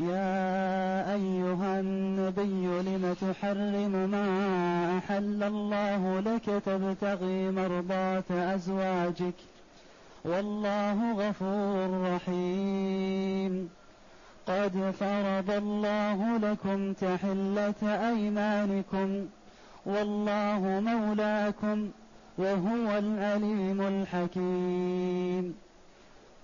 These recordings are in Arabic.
يا أيها النبي لم تحرم ما أحل الله لك تبتغي مرضات أزواجك والله غفور رحيم. قد فرض الله لكم تحلة أيمانكم والله مولاكم وهو العليم الحكيم.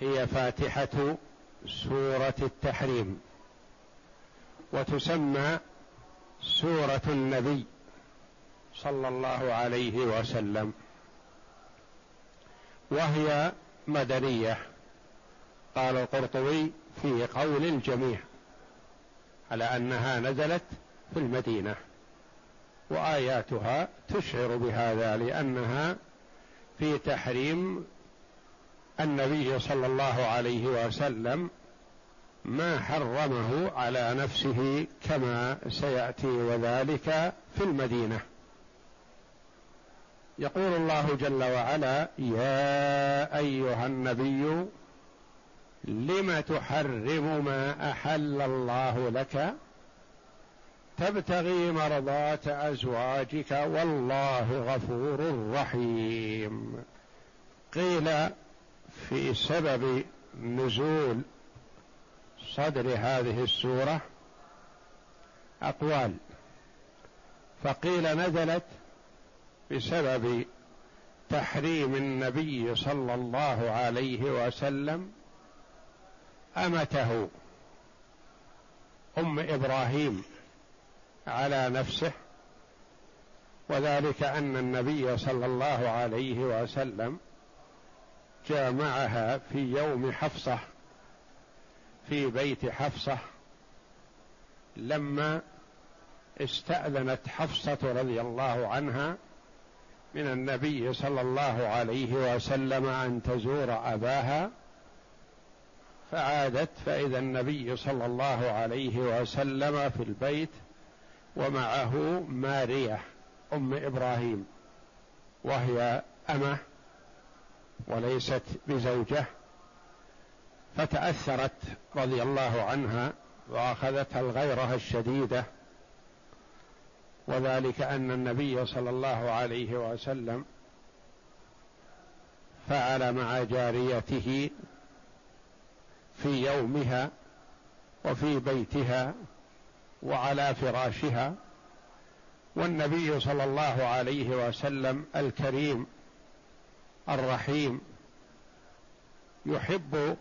هي فاتحة سورة التحريم وتسمى سورة النبي صلى الله عليه وسلم وهي مدنية. قال القرطبي في قول الجميع على أنها نزلت في المدينة وآياتها تشعر بهذا لأنها في تحريم النبي صلى الله عليه وسلم ما حرمه على نفسه كما سيأتي وذلك في المدينة. يقول الله جل وعلا يا أيها النبي لم تحرم ما أحل الله لك؟ تبتغي مرضات أزواجك والله غفور رحيم. قيل في سبب نزول صدر هذه السورة أقوال. فقيل نزلت بسبب تحريم النبي صلى الله عليه وسلم أمته أم إبراهيم على نفسه وذلك أن النبي صلى الله عليه وسلم جامعها في يوم حفصة في بيت حفصة. لما استأذنت حفصة رضي الله عنها من النبي صلى الله عليه وسلم أن تزور أباها فعادت فإذا النبي صلى الله عليه وسلم في البيت ومعه مارية أم إبراهيم وهي أمة وليست بزوجة فتأثرت رضي الله عنها وأخذتها الغيرة الشديدة. وذلك أن النبي صلى الله عليه وسلم فعل مع جاريته في يومها وفي بيتها وعلى فراشها والنبي صلى الله عليه وسلم الكريم. الرحيم. يحب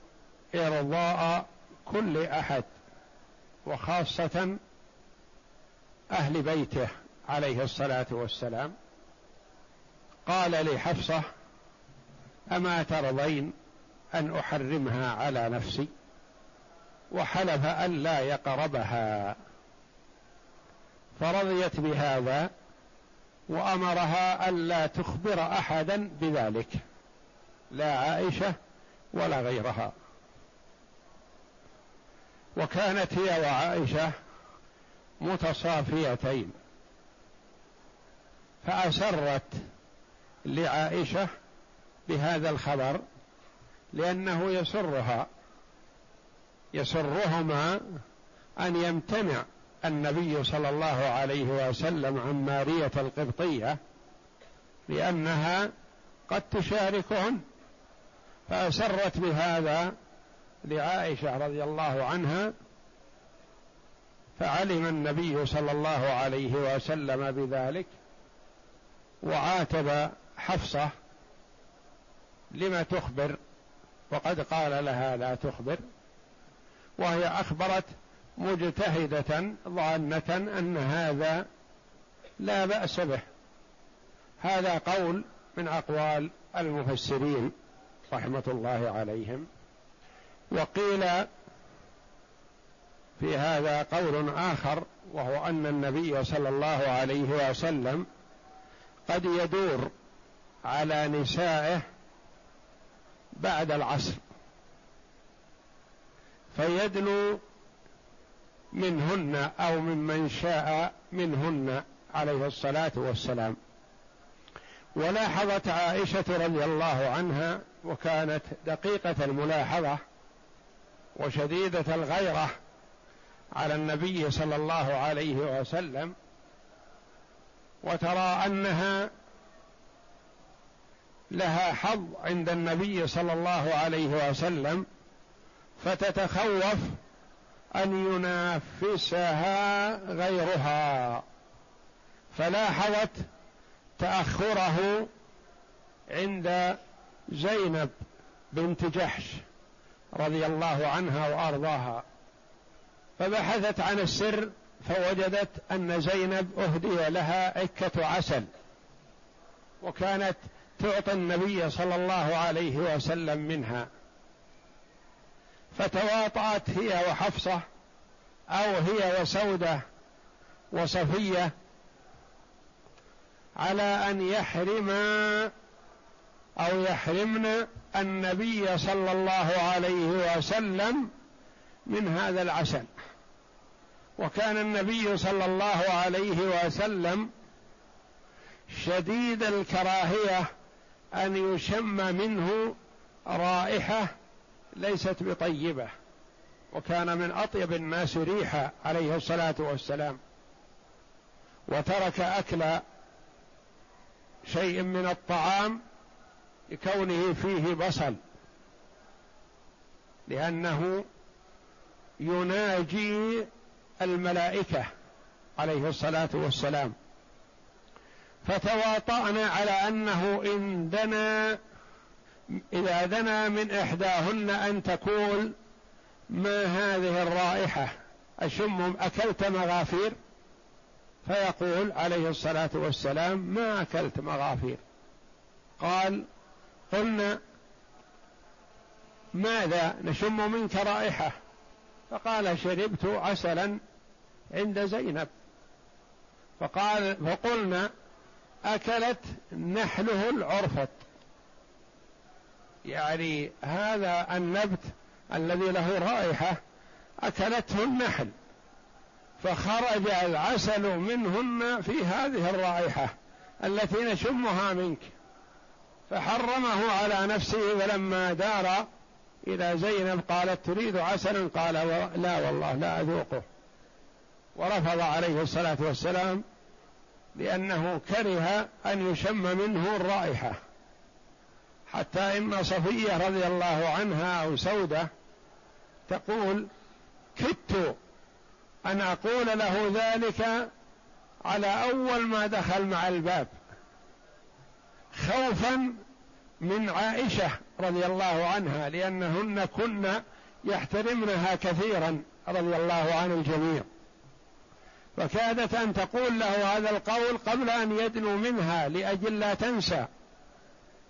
إرضاء كل أحد وخاصة أهل بيته عليه الصلاة والسلام. قال لحفصه أما ترضين أن أحرمها على نفسي؟ وحلف أن لا يقربها. فرضيت بهذا وأمرها ألا تخبر أحدا بذلك. لا عائشة ولا غيرها. وكانت هي وعائشة متصافيتين. فأسرت لعائشة بهذا الخبر لأنه يسرها. يسرهما أن يمتنع النبي صلى الله عليه وسلم عن مارية القبطية لانها قد تشاركهن فأسرت بهذا لعائشة رضي الله عنها فعلم النبي صلى الله عليه وسلم بذلك وعاتب حفصة لم تخبر؟ وقد قال لها لا تخبر؟ وهي أخبرت مجتهدة ظانة أن هذا لا بأس به. هذا قول من أقوال المفسرين رحمة الله عليهم. وقيل في هذا قول آخر وهو أن النبي صلى الله عليه وسلم قد يدور على نسائه بعد العصر. فيدنو منهن أو ممن شاء منهن عليه الصلاة والسلام. ولاحظت عائشة رضي الله عنها وكانت دقيقة الملاحظة وشديدة الغيرة على النبي صلى الله عليه وسلم وترى أنها لها حظ عند النبي صلى الله عليه وسلم فتتخوف أن ينافسها غيرها. فلاحظت تأخره عند زينب بنت جحش رضي الله عنها وأرضاها. فبحثت عن السر فوجدت أن زينب أهدي لها عكة عسل وكانت تعطي النبي صلى الله عليه وسلم منها. فتواطأت هي وحفصة أو هي وسودة وصفية على أن يحرما أو يحرمن النبي صلى الله عليه وسلم من هذا العسل. وكان النبي صلى الله عليه وسلم شديد الكراهية أن يشم منه رائحة ليست بطيبة وكان من أطيب الناس ريحا عليه الصلاة والسلام. وترك أكل شيء من الطعام لكونه فيه بصل لأنه يناجي الملائكة عليه الصلاة والسلام. فتواطأنا على أنه إن دنا إذا دنا من إحداهن أن تقول ما هذه الرائحة؟ أشم أكلت مغافير؟ فيقول عليه الصلاة والسلام ما أكلت مغافير. قال قلنا ماذا؟ نشم منك رائحة. فقال شربت عسلا عند زينب. فقال فقلنا أكلت نحله العرفط. يعني هذا النبت الذي له رائحة أكلته النحل فخرج العسل منهن في هذه الرائحة التي نشمها منك. فحرمه على نفسه فلما دار إلى زينب قالت تريد عسلا؟ قال لا والله لا أذوقه. ورفض عليه الصلاة والسلام لأنه كره أن يشم منه الرائحة. حتى إن صفية رضي الله عنها أو سودة تقول كدت أن أقول له ذلك على أول ما دخل مع الباب خوفا من عائشة رضي الله عنها لأنهن كن يحترمنها كثيرا رضي الله عن الجميع. فكادت أن تقول له هذا القول قبل أن يدنو منها لأجل لا تنسى.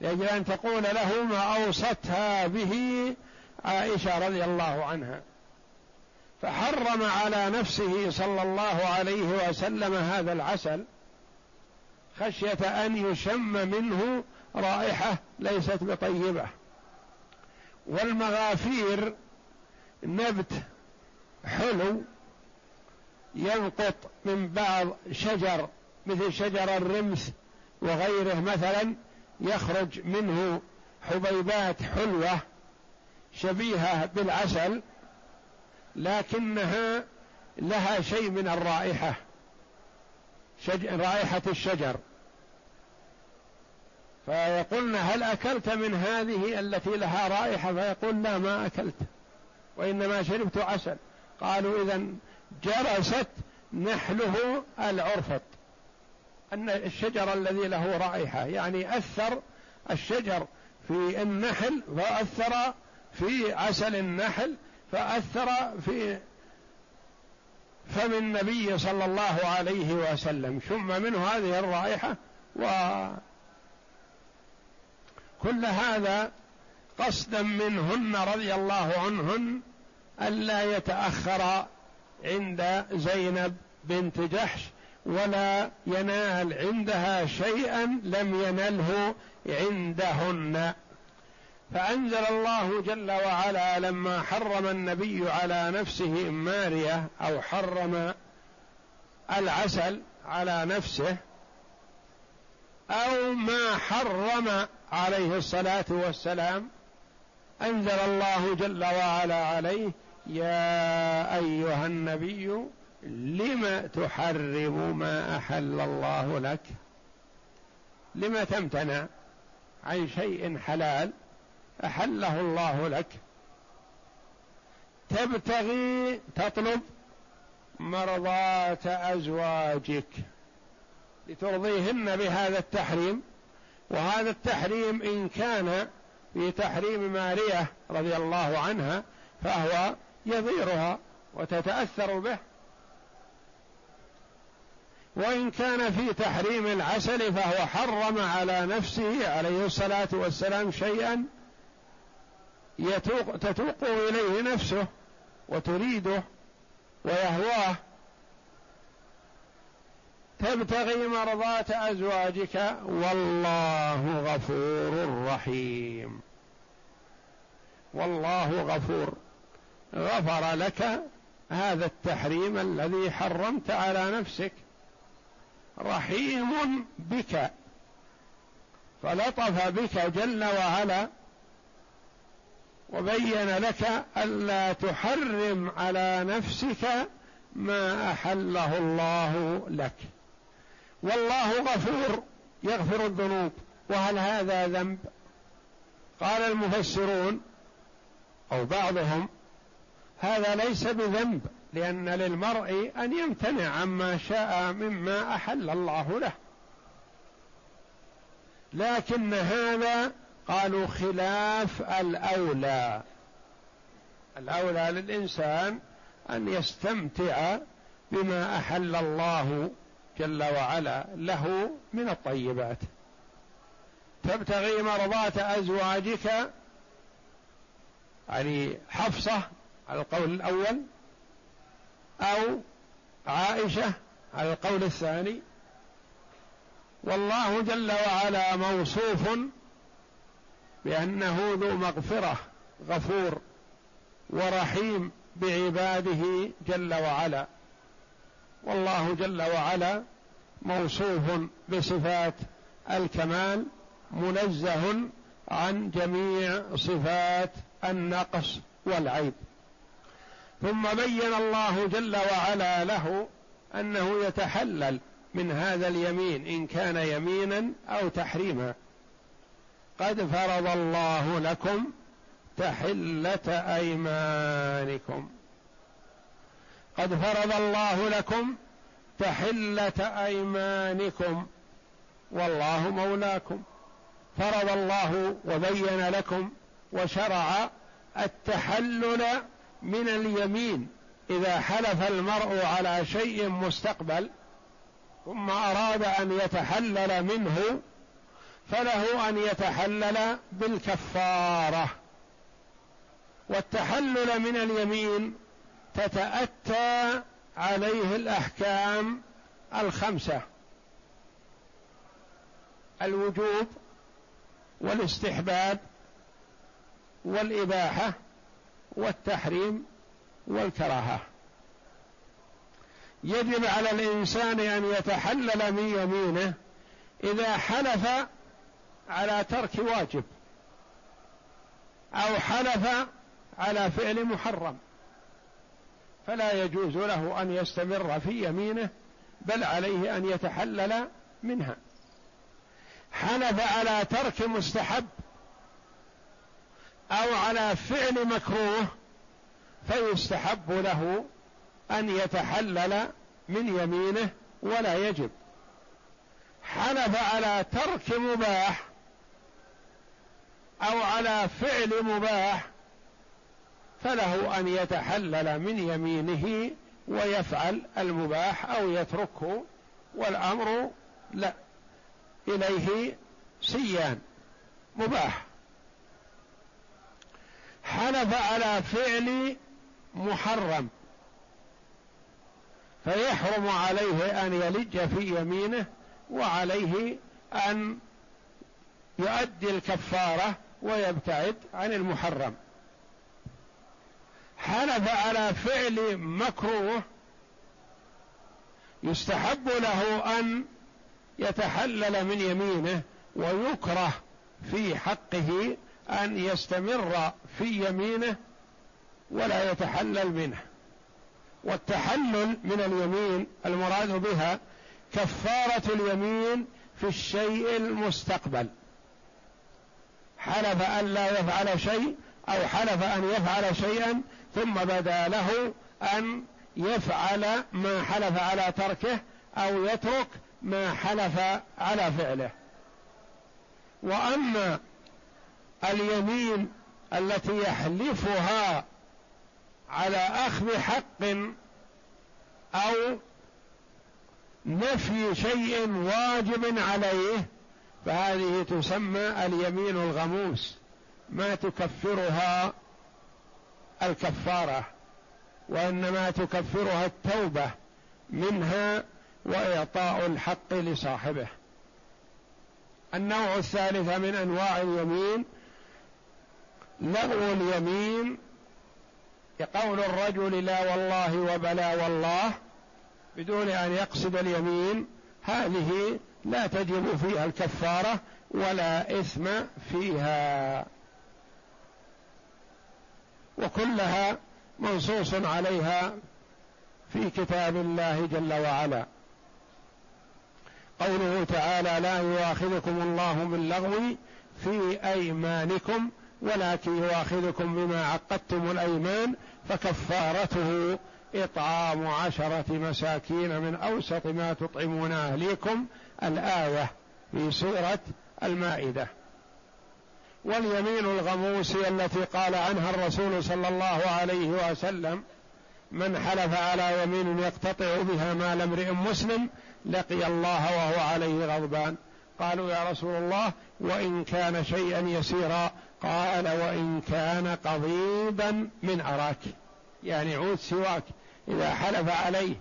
لاجل أن تقول له ما أوصتها به عائشة رضي الله عنها. فحرم على نفسه صلى الله عليه وسلم هذا العسل خشية أن يشم منه رائحة ليست بطيبة. والمغافير نبت حلو ينقط من بعض شجر مثل شجر الرمث وغيره مثلا يخرج منه حبيبات حلوة شبيهة بالعسل لكنها لها شيء من الرائحة. رائحة الشجر. فيقولن هل أكلت من هذه التي لها رائحة؟ فيقول لا ما أكلت وإنما شربت عسل. قالوا إذا جرست نحله العرفط. أن الشجر الذي له رائحة يعني أثر الشجر في النحل فأثر في عسل النحل فأثر في فم النبي صلى الله عليه وسلم. شم منه هذه الرائحة و كل هذا قصدا منهن رضي الله عنهن ألا يتأخر عند زينب بنت جحش ولا ينال عندها شيئا لم ينله عندهن. فأنزل الله جل وعلا لما حرم النبي على نفسه مارية أو حرم العسل على نفسه أو ما حرم عليه الصلاة والسلام أنزل الله جل وعلا عليه يا أيها النبي لم تحرم ما أحل الله لك؟ لم تمتنع عن شيء حلال أحله الله لك؟ تبتغي تطلب مرضاة أزواجك لترضيهن بهذا التحريم وهذا التحريم إن كان في تحريم مارية رضي الله عنها فهو يضيرها وتتأثر به وإن كان في تحريم العسل فهو حرم على نفسه عليه الصلاة والسلام شيئا يتوق تتوق إليه نفسه وتريده ويهواه. تبتغي مرضات أزواجك والله غفور رحيم. والله غفور. غفر لك هذا التحريم الذي حرمت على نفسك. رحيم بك. فلطف بك جل وعلا وبين لك ألا تحرم على نفسك ما أحله الله لك. والله غفور يغفر الذنوب. وهل هذا ذنب؟ قال المفسرون أو بعضهم هذا ليس بذنب. لأن للمرء أن يمتنع عما شاء مما أحل الله له. لكن هذا قالوا خلاف الأولى. الأولى للإنسان أن يستمتع بما أحل الله جل وعلا له من الطيبات. تبتغي مرضات أزواجك يعني حفصة على القول الأول أو عائشة على القول الثاني والله جل وعلا موصوف بأنه ذو مغفرة غفور ورحيم بعباده جل وعلا. والله جل وعلا موصوف بصفات الكمال منزه عن جميع صفات النقص والعيب. ثم بين الله جل وعلا له أنه يتحلل من هذا اليمين إن كان يمينا أو تحريما. قد فرض الله لكم تحلة أيمانكم. قد فرض الله لكم تحلة أيمانكم. والله مولاكم. فرض الله وبين لكم وشرع التحلل من اليمين إذا حلف المرء على شيء مستقبل ثم أراد أن يتحلل منه فله أن يتحلل بالكفارة. والتحلل من اليمين تتأتى عليه الأحكام الخمسة الوجوب والاستحباب والإباحة والتحريم والكراهة. يجب على الإنسان أن يتحلل من يمينه إذا حلف على ترك واجب أو حلف على فعل محرم. فلا يجوز له أن يستمر في يمينه بل عليه أن يتحلل منها. حلف على ترك مستحب أو على فعل مكروه فيستحب له أن يتحلل من يمينه ولا يجب. حلف على ترك مباح أو على فعل مباح فله أن يتحلل من يمينه ويفعل المباح أو يتركه والأمر لا إليه سيان مباح. حلف على فعل محرم. فيحرم عليه أن يلج في يمينه وعليه أن يؤدي الكفارة ويبتعد عن المحرم. حلف على فعل مكروه يستحب له أن يتحلل من يمينه ويكره في حقه أن يستمر في يمينه ولا يتحلل منه. والتحلل من اليمين المراد بها كفارة اليمين في الشيء المستقبل. حلف أن لا يفعل شيء أو حلف أن يفعل شيئا ثم بدا له أن يفعل ما حلف على تركه أو يترك ما حلف على فعله. وأما اليمين التي يحلفها على أخذ حق أو نفي شيء واجب عليه فهذه تسمى اليمين الغموس. ما تكفرها الكفارة وإنما تكفرها التوبة منها وإعطاء الحق لصاحبه. النوع الثالث من أنواع اليمين لغو اليمين قول الرجل لا والله وبلا والله بدون أن يقصد اليمين هذه لا تجب فيها الكفارة ولا إثم فيها. وكلها منصوص عليها في كتاب الله جل وعلا. قوله تعالى لا يؤاخذكم الله باللغو في أيمانكم ولكن يؤاخذكم بما عقدتم الأيمان فكفارته إطعام عشرة مساكين من أوسط ما تطعمون أهليكم الآية في سورة المائدة. واليمين الغموس التي قال عنها الرسول صلى الله عليه وسلم من حلف على يمين يقتطع بها مال امرئ مسلم لقي الله وهو عليه غضبان. قالوا يا رسول الله وإن كان شيئا يسيرا قال وإن كان قضيبا من أراك يعني عود سواك إذا حلف عليه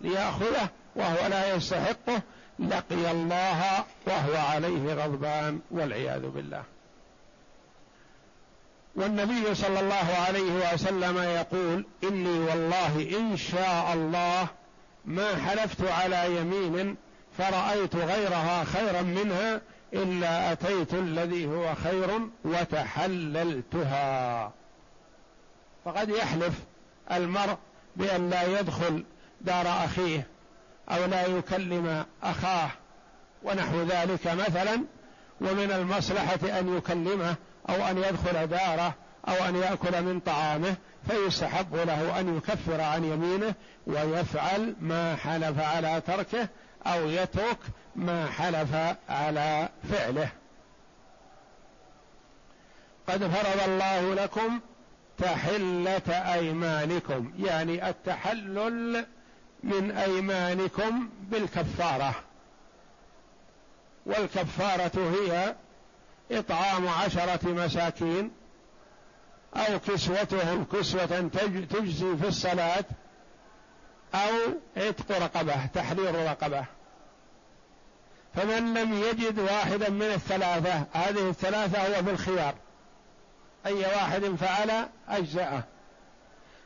ليأخذه وهو لا يستحقه لقي الله وهو عليه غضبان والعياذ بالله. والنبي صلى الله عليه وسلم يقول إني والله إن شاء الله ما حلفت على يمين فرأيت غيرها خيرا منها إلا أتيت الذي هو خير وتحللتها. فقد يحلف المرء بأن لا يدخل دار أخيه أو لا يكلم أخاه ونحو ذلك مثلا ومن المصلحة أن يكلمه أو أن يدخل داره أو أن يأكل من طعامه فيستحب له أن يكفر عن يمينه ويفعل ما حلف على تركه أو يترك ما حلف على فعله. قد فرض الله لكم تحلة أيمانكم يعني التحلل من أيمانكم بالكفارة. والكفارة هي إطعام عشرة مساكين أو كسوتهم كسوة تجزي في الصلاة أو عتق رقبة تحرير رقبة. فمن لم يجد واحدا من الثلاثة هذه الثلاثة هو في الخيار. أي واحد فعل أجزأه.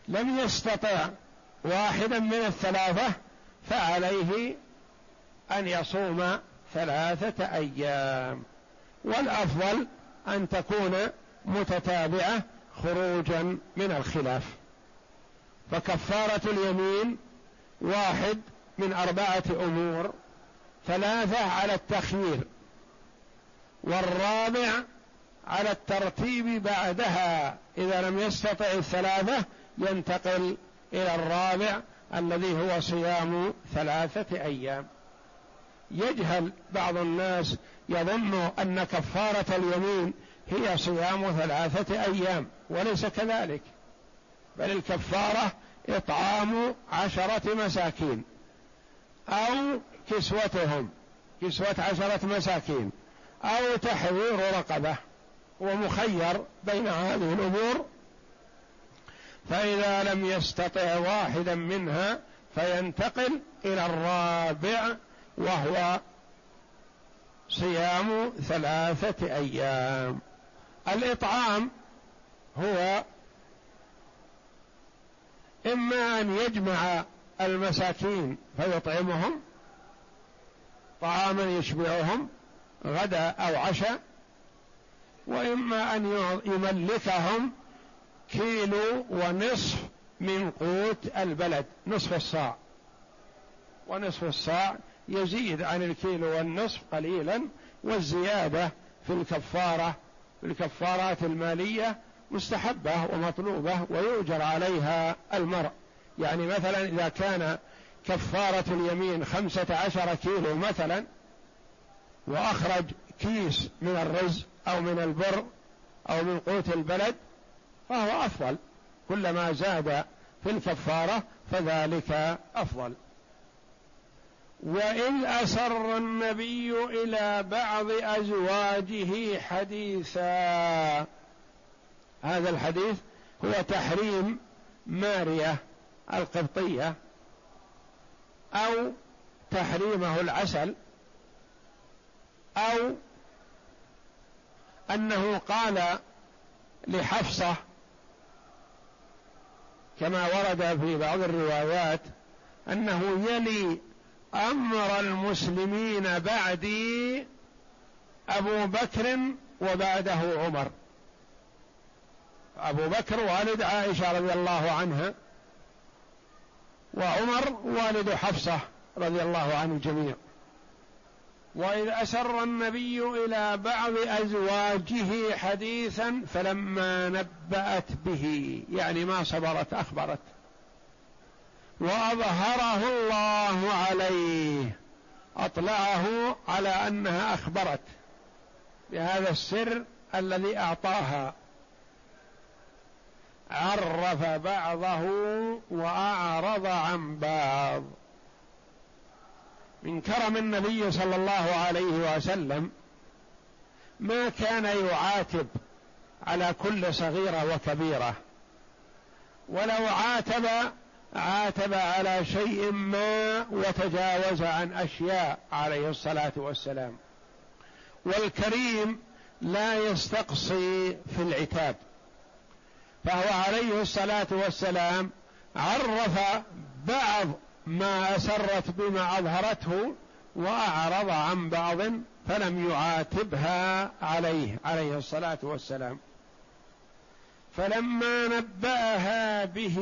لم يستطع واحدا من الثلاثة فعليه أن يصوم ثلاثة أيام. والأفضل أن تكون متتابعة خروجا من الخلاف. فكفارة اليمين واحد من أربعة أمور ثلاثة على التخيير والرابع على الترتيب بعدها. إذا لم يستطع الثلاثة ينتقل إلى الرابع الذي هو صيام ثلاثة أيام. يجهل بعض الناس يظن أن كفارة اليمين هي صيام ثلاثة أيام وليس كذلك بل الكفارة إطعام عشرة مساكين أو كسوتهم كسوة عشرة مساكين أو تحرير رقبة ومخير بين هذه الأمور. فإذا لم يستطع واحدا منها فينتقل إلى الرابع وهو صيام ثلاثة أيام. الإطعام هو إما أن يجمع المساكين فيطعمهم طعاما يشبعهم غدا أو عشاء وإما أن يملكهم كيلو ونصف من قوت البلد نصف الصاع. ونصف الصاع يزيد عن الكيلو والنصف قليلا والزيادة في الكفارة في الكفارات المالية مستحبة ومطلوبة ويؤجر عليها المرء. يعني مثلا إذا كان كفارة اليمين خمسة عشر كيلو مثلا وأخرج كيس من الرز أو من البر أو من قوت البلد فهو أفضل. كلما زاد في الكفارة فذلك أفضل. وإذ أسر النبي إلى بعض أزواجه حديثا هذا الحديث هو تحريم مارية القبطية أو تحريمه العسل أو أنه قال لحفصة كما ورد في بعض الروايات أنه يلي أمر المسلمين بعدي أبو بكر وبعده عمر. أبو بكر والد عائشة رضي الله عنها وعمر والد حفصة رضي الله عن الجميع وإذ أسر النبي إلى بعض أزواجه حديثا فلما نبأت به يعني ما صبرت أخبرت. وأظهره الله عليه أطلعه على أنها أخبرت. بهذا السر الذي أعطاها عرف بعضه وأعرض عن بعض. من كرم النبي صلى الله عليه وسلم ما كان يعاتب على كل صغيرة وكبيرة ولو عاتب عاتب على شيء ما وتجاوز عن أشياء عليه الصلاة والسلام. والكريم لا يستقصي في العتاب. فهو عليه الصلاة والسلام عرف بعض ما أسرت بما أظهرته وأعرض عن بعض فلم يعاتبها عليه عليه الصلاة والسلام. فلما نبأها به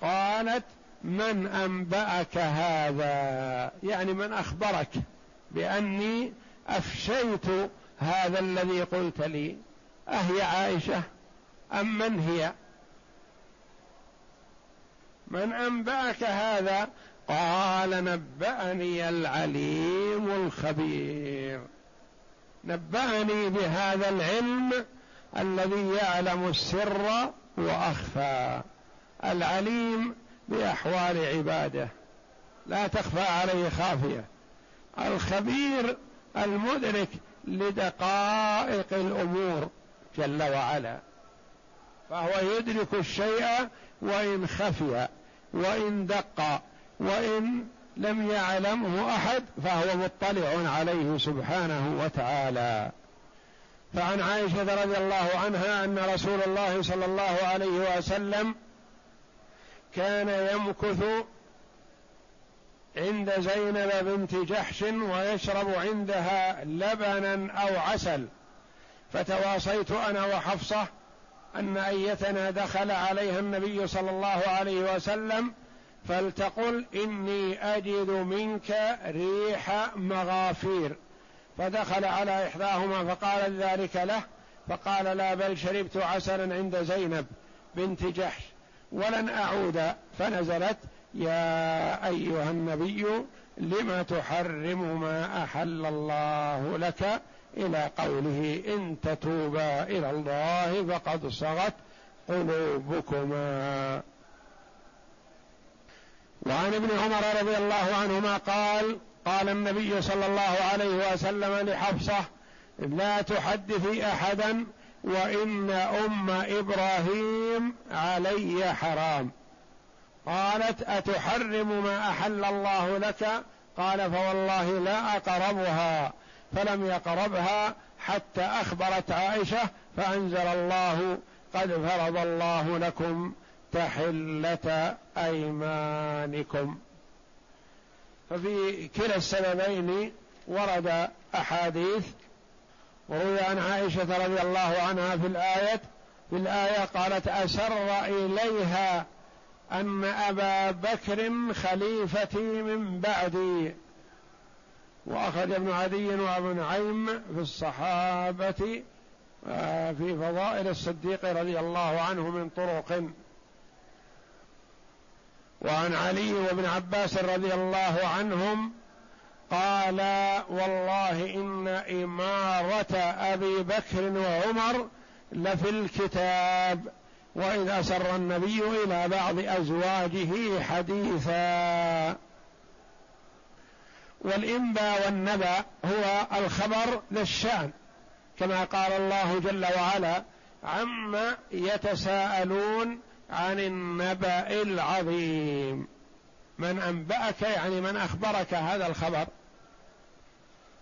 قالت من أنبأك هذا؟ يعني من أخبرك بأني أفشيت هذا الذي قلت لي. أهي عائشة؟ أم من هي؟ من أنبأك هذا؟ قال نبأني العليم الخبير. نبأني بهذا العلم الذي يعلم السر وأخفى. العليم بأحوال عباده. لا تخفى عليه خافية. الخبير المدرك لدقائق الأمور جل وعلا. فهو يدرك الشيء وإن خفي وإن دق وإن لم يعلمه أحد فهو مطلع عليه سبحانه وتعالى. فعن عائشة رضي الله عنها أن رسول الله صلى الله عليه وسلم كان يمكث عند زينب بنت جحش ويشرب عندها لبنا أو عسل. فتواصيت أنا وحفصة أن أيتنا دخل عليها النبي صلى الله عليه وسلم فلتقل إني أجد منك ريح مغافير. فدخل على إحداهما فقال ذلك له فقال لا بل شربت عسلا عند زينب بنت جحش ولن أعود. فنزلت يا أيها النبي لم تحرم ما أحل الله لك إلى قوله إن تتوبا إلى الله فقد صغت قلوبكما. وعن ابن عمر رضي الله عنهما قال قال النبي صلى الله عليه وسلم لحفصة لا تحدثي أحدا وإن أم إبراهيم علي حرام. قالت أتحرم ما أحل الله لك؟ قال فوالله لا أقربها. فلم يقربها حتى أخبرت عائشة فأنزل الله قد فرض الله لكم تحلة أيمانكم. ففي كلا السببين ورد أحاديث. وروي عن عائشة رضي الله عنها في الآية في الآية قالت أسر إليها أن أبا بكر خليفتي من بعدي. واخرج ابن عدي وابن عيم في الصحابة آه، في فضائل الصديق رضي الله عنه من طرق. وعن علي وابن عباس رضي الله عنهم قال والله إن إمارة أبي بكر وعمر لفي الكتاب واذ اسر النبي إلى بعض أزواجه حديثا. والإنبا والنبا هو الخبر للشأن كما قال الله جل وعلا عما يتساءلون عن النبأ العظيم. من أنبأك يعني من أخبرك هذا الخبر.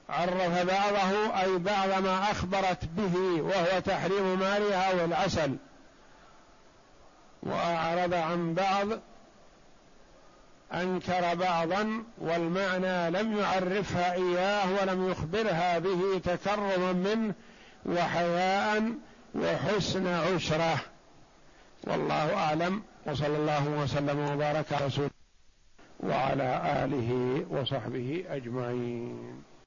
عرف بعضه أي بعض ما أخبرت به وهو تحريم مالها والعسل. وأعرض عن بعض أنكر بعضا والمعنى لم يعرفها إياه ولم يخبرها به تكرما منه وحياء وحسن عشرة. والله أعلم. وصلى الله وسلم وبارك على رسول وعلى آله وصحبه أجمعين.